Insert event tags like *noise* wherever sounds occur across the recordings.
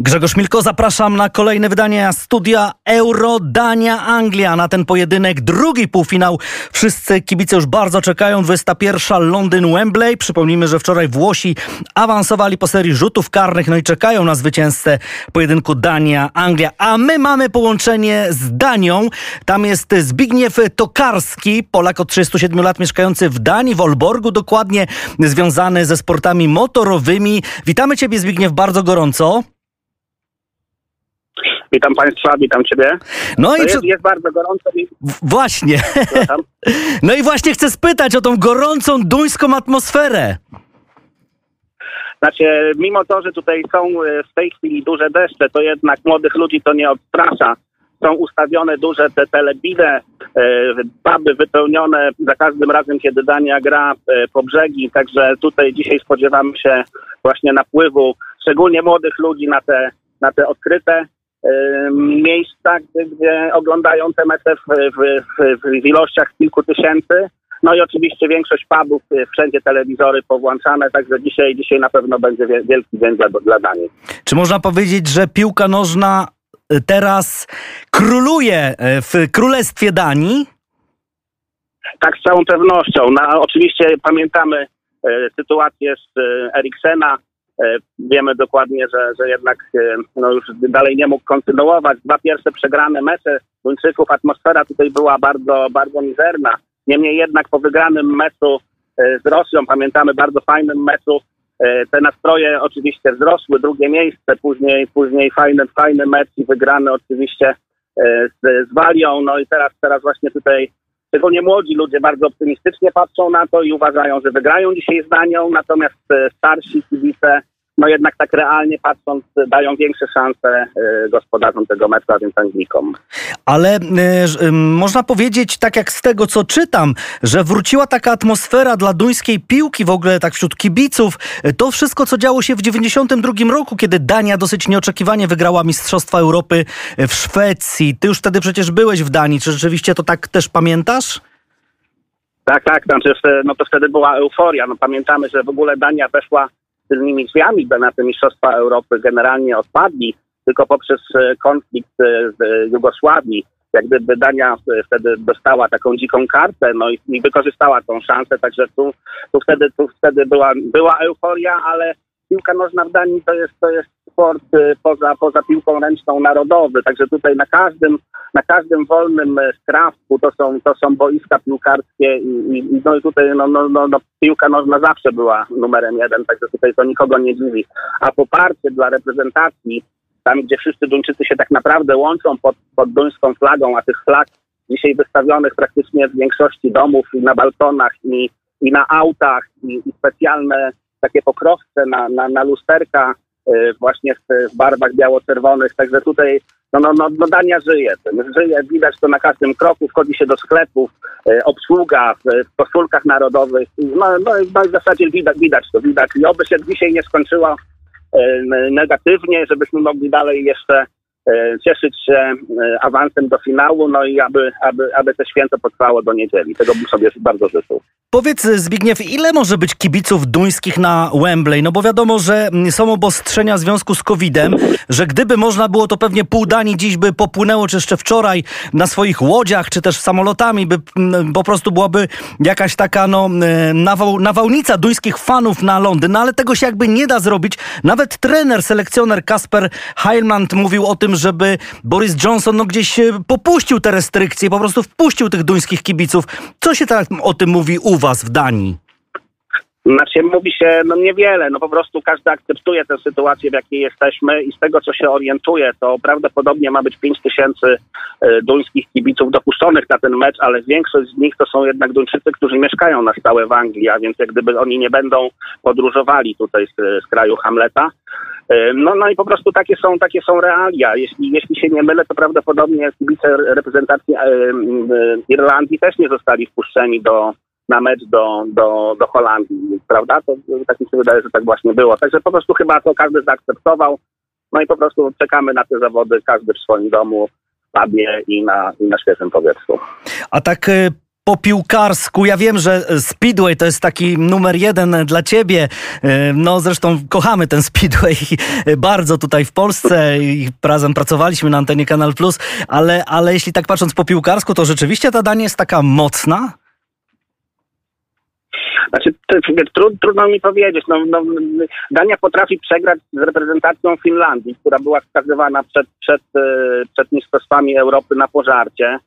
Grzegorz Milko, zapraszam na kolejne wydanie studia Euro Dania Anglia. Na ten pojedynek drugi półfinał. Wszyscy kibice już bardzo czekają. 21 Londyn Wembley. Przypomnijmy, że wczoraj Włosi awansowali po serii rzutów karnych, no i czekają na zwycięzcę pojedynku Dania Anglia. A my mamy połączenie z Danią. Tam jest Zbigniew Tokarski, Polak od 37 lat mieszkający w Danii, w Olborgu dokładnie, związany ze sportami motorowymi. Witamy Ciebie Zbigniew bardzo gorąco. Witam Państwa, witam Ciebie. No i jest, jest bardzo gorąco i Właśnie. *laughs* No i właśnie chcę spytać o tą gorącą duńską atmosferę. Znaczy, mimo to, że tutaj są e, w tej chwili duże deszcze, to jednak młodych ludzi to nie odstrasza. Są ustawione duże te telebile, e, puby wypełnione za każdym razem, kiedy Dania gra e, po brzegi. Także tutaj dzisiaj spodziewamy się właśnie napływu szczególnie młodych ludzi na te, na te odkryte miejsca, gdzie, oglądają te mecze w, w, w, w ilościach kilku tysięcy. No i oczywiście większość pubów, y, wszędzie telewizory powłączane, także dzisiaj, dzisiaj na pewno będzie wie- wielki dzień dla, dla Danii. Czy można powiedzieć, że piłka nożna y, teraz króluje y, w Królestwie Danii? Tak, z całą pewnością. No, oczywiście pamiętamy e, sytuację z e, Eriksena. E, wiemy dokładnie, że, że jednak e, no już dalej nie mógł kontynuować. Dwa pierwsze przegrane mecze Duńczyków, atmosfera tutaj była bardzo, bardzo mizerna. Niemniej jednak po wygranym meczu e, z Rosją, pamiętamy bardzo fajnym meczu, te nastroje oczywiście wzrosły, drugie miejsce, później, później fajny, fajny mecz i wygrany oczywiście z, z Walią. No i teraz, teraz właśnie tutaj szczególnie młodzi ludzie bardzo optymistycznie patrzą na to i uważają, że wygrają dzisiaj z Danią, natomiast e, starsi kibice, no jednak tak realnie patrząc, dają większe szanse e, gospodarzom tego meczu, a więc Anglikom. Ale y, można powiedzieć, tak jak z tego co czytam, że wróciła taka atmosfera dla duńskiej piłki w ogóle tak wśród kibiców. To wszystko, co działo się w 92 roku, kiedy Dania dosyć nieoczekiwanie wygrała Mistrzostwa Europy w Szwecji. Ty już wtedy przecież byłeś w Danii. Czy rzeczywiście to tak też pamiętasz? Tak, tak, znaczy, no to wtedy była euforia. No pamiętamy, że w ogóle Dania weszła tylnymi drzwiami na te Mistrzostwa Europy generalnie odpadli, tylko poprzez e, konflikt w e, Jugosławii. Jak gdyby Dania e, wtedy dostała taką dziką kartę, no i, i wykorzystała tą szansę, także tu, tu wtedy, tu wtedy była, była euforia, ale piłka nożna w Danii to jest, to jest sport e, poza, poza piłką ręczną narodowy, także tutaj na każdym, na każdym wolnym e, strawku to są, to są boiska piłkarskie i, i, no tutaj no, no, no, no, piłka nożna zawsze była numerem jeden, także tutaj to nikogo nie dziwi. A poparcie dla reprezentacji, tam gdzie wszyscy Duńczycy się tak naprawdę łączą pod, pod duńską flagą, a tych flag dzisiaj wystawionych praktycznie w większości domów i na balkonach i, i na autach i, i specjalne takie pokrowce na, na, na lusterka y, właśnie w, barwach biało-czerwonych, także tutaj no, no, no, no Dania żyje, żyje, widać to na każdym kroku, wchodzi się do sklepów, y, obsługa w, koszulkach narodowych, no, no, no w zasadzie widać, widać to, widać. I oby się dzisiaj nie skończyło y, negatywnie, żebyśmy mogli dalej jeszcze cieszyć się y, awansem do finału, no i aby, aby, aby to święto potrwało do niedzieli. Tego bym sobie bardzo życzył. Powiedz Zbigniew, ile może być kibiców duńskich na Wembley? No bo wiadomo, że są obostrzenia w związku z COVID-em, że gdyby można było, to pewnie pół Danii dziś by popłynęło, czy jeszcze wczoraj na swoich łodziach, czy też samolotami, by mm, po prostu byłaby jakaś taka no, mm, nawał, nawałnica duńskich fanów na Londyn, no ale tego się jakby nie da zrobić. Nawet trener, selekcjoner Kasper Heilmann mówił o tym, żeby Boris Johnson no, gdzieś e, popuścił te restrykcje, po prostu wpuścił tych duńskich kibiców. Co się tak o tym mówi u was w Danii? Znaczy mówi się no niewiele, no po prostu każdy akceptuje tę sytuację, w jakiej jesteśmy i z tego, co się orientuje, to prawdopodobnie ma być 5 tysięcy e, duńskich kibiców dopuszczonych na ten mecz, ale większość z nich to są jednak Duńczycy, którzy mieszkają na stałe w Anglii, a więc jak gdyby oni nie będą podróżowali tutaj z, z kraju Hamleta. E, No, no i po prostu takie są, takie są realia. Jeśli, jeśli się nie mylę, to prawdopodobnie kibice reprezentacji e, Irlandii też nie zostali wpuszczeni do, na mecz do, do, do Holandii, prawda? To tak mi się wydaje, że tak właśnie było. Także po prostu chyba to każdy zaakceptował. No i po prostu czekamy na te zawody, każdy w swoim domu, pubie i na, i na świeżym powietrzu. A tak y, po piłkarsku. Ja wiem, że Speedway to jest taki numer jeden dla ciebie. Y, no zresztą kochamy ten Speedway bardzo tutaj w Polsce i razem pracowaliśmy na antenie Kanal Plus, ale, ale jeśli tak patrząc po piłkarsku, to rzeczywiście ta danie jest taka mocna? Znaczy, trudno mi powiedzieć. No, no, Dania potrafi przegrać z reprezentacją Finlandii, która była wskazywana przed, przed, e, przed Mistrzostwami Europy na pożarcie.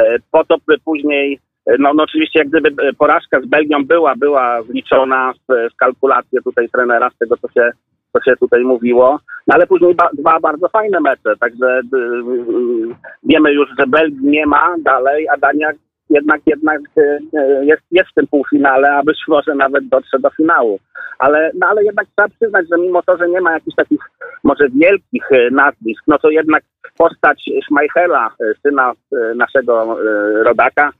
E, po to później, e, no, no oczywiście jak gdyby porażka z Belgią była, była wliczona w, w kalkulację tutaj trenera, z tego co się, co się tutaj mówiło, no, ale później ba, dwa bardzo fajne mecze, także y, wiemy już, że Belgii nie ma dalej, a Dania jednak, jednak e, e, jest, jest w tym półfinale, a być może nawet dotrze do finału. Ale, no ale jednak trzeba przyznać, że mimo to, że nie ma jakichś takich może wielkich e, nazwisk, no to jednak postać Schmeichela, syna naszego rodaka,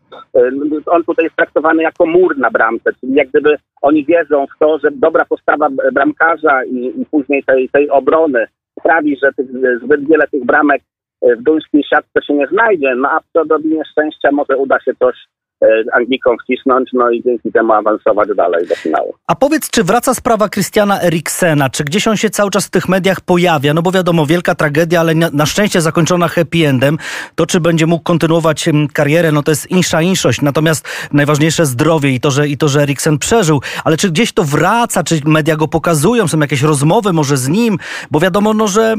on tutaj jest traktowany jako mur na bramce, czyli jak gdyby oni wierzą w to, że dobra postawa bramkarza i, i później tej, tej obrony sprawi, że tych, zbyt wiele tych bramek w duńskiej siatce się nie znajdzie, no a przy odrobinie szczęścia może uda się coś e, Anglikom wcisnąć, no i dzięki temu awansować dalej do finału. A powiedz, czy wraca sprawa Christiana Eriksena? Czy gdzieś on się cały czas w tych mediach pojawia? No bo wiadomo, wielka tragedia, ale na szczęście zakończona happy endem. To, czy będzie mógł kontynuować karierę, no to jest insza inszość. Natomiast najważniejsze zdrowie i to, że, i to, że Eriksen przeżył. Ale czy gdzieś to wraca? Czy media go pokazują? Są jakieś rozmowy może z nim? Bo wiadomo, no, że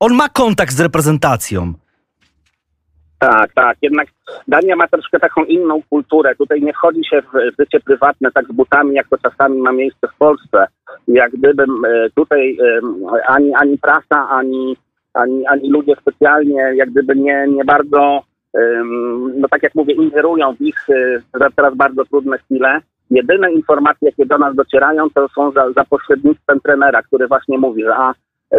on ma kontakt z reprezentacją. Tak, tak. Jednak Dania ma troszkę taką inną kulturę. Tutaj nie wchodzi się w życie prywatne tak z butami, jak to czasami ma miejsce w Polsce. Jak gdyby e, tutaj ani, ani prasa, ani, ani, ani ludzie specjalnie jak gdyby nie, nie bardzo, no tak jak mówię, ingerują w ich e, teraz bardzo trudne chwile. Jedyne informacje, jakie do nas docierają, to są za, za pośrednictwem trenera, który właśnie mówi, że a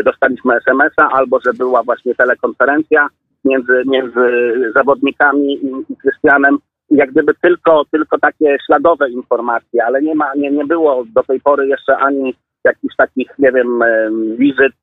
dostaliśmy SMS-a, albo że była właśnie telekonferencja między, między zawodnikami i, i Krystianem. Jak gdyby tylko, tylko takie śladowe informacje, ale nie ma, nie, nie było do tej pory jeszcze ani jakichś takich, nie wiem, wizyt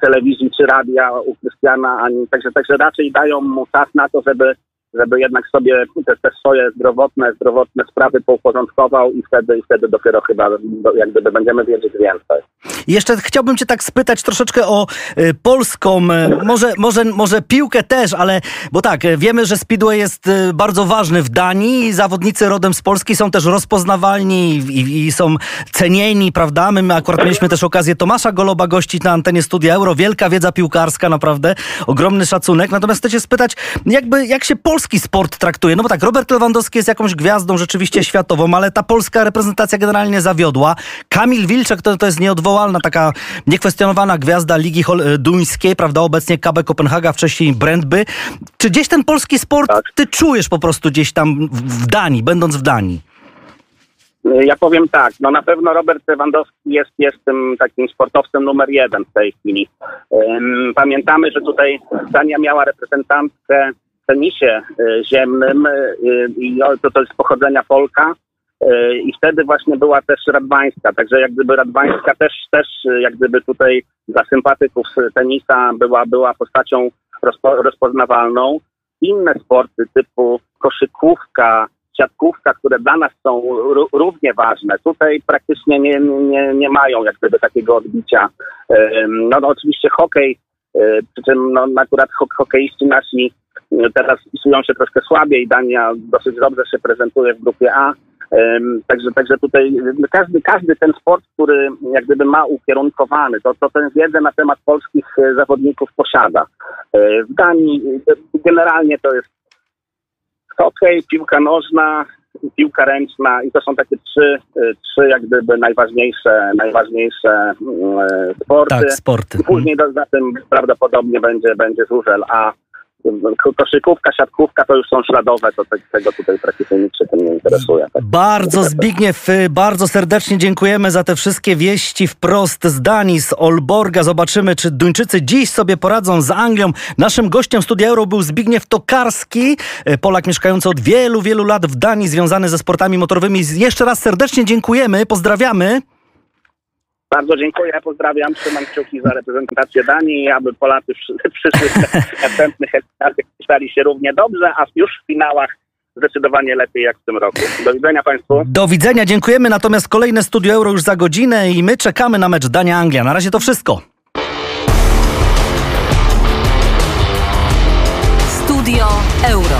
telewizji czy radia u Krystiana, ani także, także raczej dają mu czas na to, żeby żeby jednak sobie te, te swoje zdrowotne, zdrowotne sprawy pouporządkował i wtedy, i wtedy dopiero chyba jak gdyby będziemy wiedzieć więcej. Jeszcze chciałbym cię tak spytać troszeczkę o y, polską, y, może, może, może piłkę też, ale bo tak, y, wiemy, że Speedway jest y, bardzo ważny w Danii zawodnicy rodem z Polski są też rozpoznawalni i, i, są cenieni, prawda? My akurat mieliśmy też okazję Tomasza Goloba gościć na antenie Studia Euro. Wielka wiedza piłkarska, naprawdę, ogromny szacunek. Natomiast chcę cię spytać, jakby, jak się Polska polski sport traktuje? No bo tak, Robert Lewandowski jest jakąś gwiazdą rzeczywiście światową, ale ta polska reprezentacja generalnie zawiodła. Kamil Wilczek to, to jest nieodwołalna, taka niekwestionowana gwiazda Ligi Duńskiej, prawda? Obecnie KB Kopenhaga, wcześniej Brentby. Czy gdzieś ten polski sport tak. ty czujesz po prostu gdzieś tam w Danii, będąc w Danii? Ja powiem tak, no na pewno Robert Lewandowski jest, jest tym takim sportowcem numer jeden w tej chwili. Pamiętamy, że tutaj Dania miała reprezentantkę tenisie e, ziemnym e, i to, to jest pochodzenia Polka. E, I wtedy właśnie była też Radwańska, także jak gdyby Radwańska też, też jak gdyby tutaj dla sympatyków tenisa była, była postacią rozpo, rozpoznawalną. Inne sporty typu koszykówka, siatkówka, które dla nas są równie ważne, tutaj praktycznie nie, nie, nie mają jak gdyby takiego odbicia. No, no oczywiście hokej, przy czym no, akurat hokeiści nasi Teraz pisują się troszkę słabiej. Dania dosyć dobrze się prezentuje w grupie A. Także, także tutaj każdy, każdy ten sport, który jak gdyby ma ukierunkowany, to, to tę wiedzę na temat polskich e, zawodników posiada. E, w Danii generalnie to jest hokej, piłka nożna, piłka ręczna i to są takie trzy, e, trzy jak gdyby najważniejsze, najważniejsze mm, sporty. Tak, sporty. Później do, za tym prawdopodobnie będzie, będzie żużel, a koszykówka, siatkówka to już są śladowe, to tego tutaj praktycznie nikt się tym nie interesuje. Tak? Bardzo Zbigniew, bardzo serdecznie dziękujemy za te wszystkie wieści wprost z Danii, z Olborga. Zobaczymy, czy Duńczycy dziś sobie poradzą z Anglią. Naszym gościem Studia Euro był Zbigniew Tokarski, Polak mieszkający od wielu, wielu lat w Danii, związany ze sportami motorowymi. Jeszcze raz serdecznie dziękujemy, pozdrawiamy. Bardzo dziękuję, pozdrawiam, trzymam kciuki za reprezentację Danii, aby Polacy *laughs* w przyszłych następnych edycjach stali się równie dobrze, a już w finałach zdecydowanie lepiej jak w tym roku. Do widzenia Państwu. Do widzenia, dziękujemy. Natomiast kolejne Studio Euro już za godzinę i my czekamy na mecz Dania-Anglia. Na razie to wszystko. Studio Euro.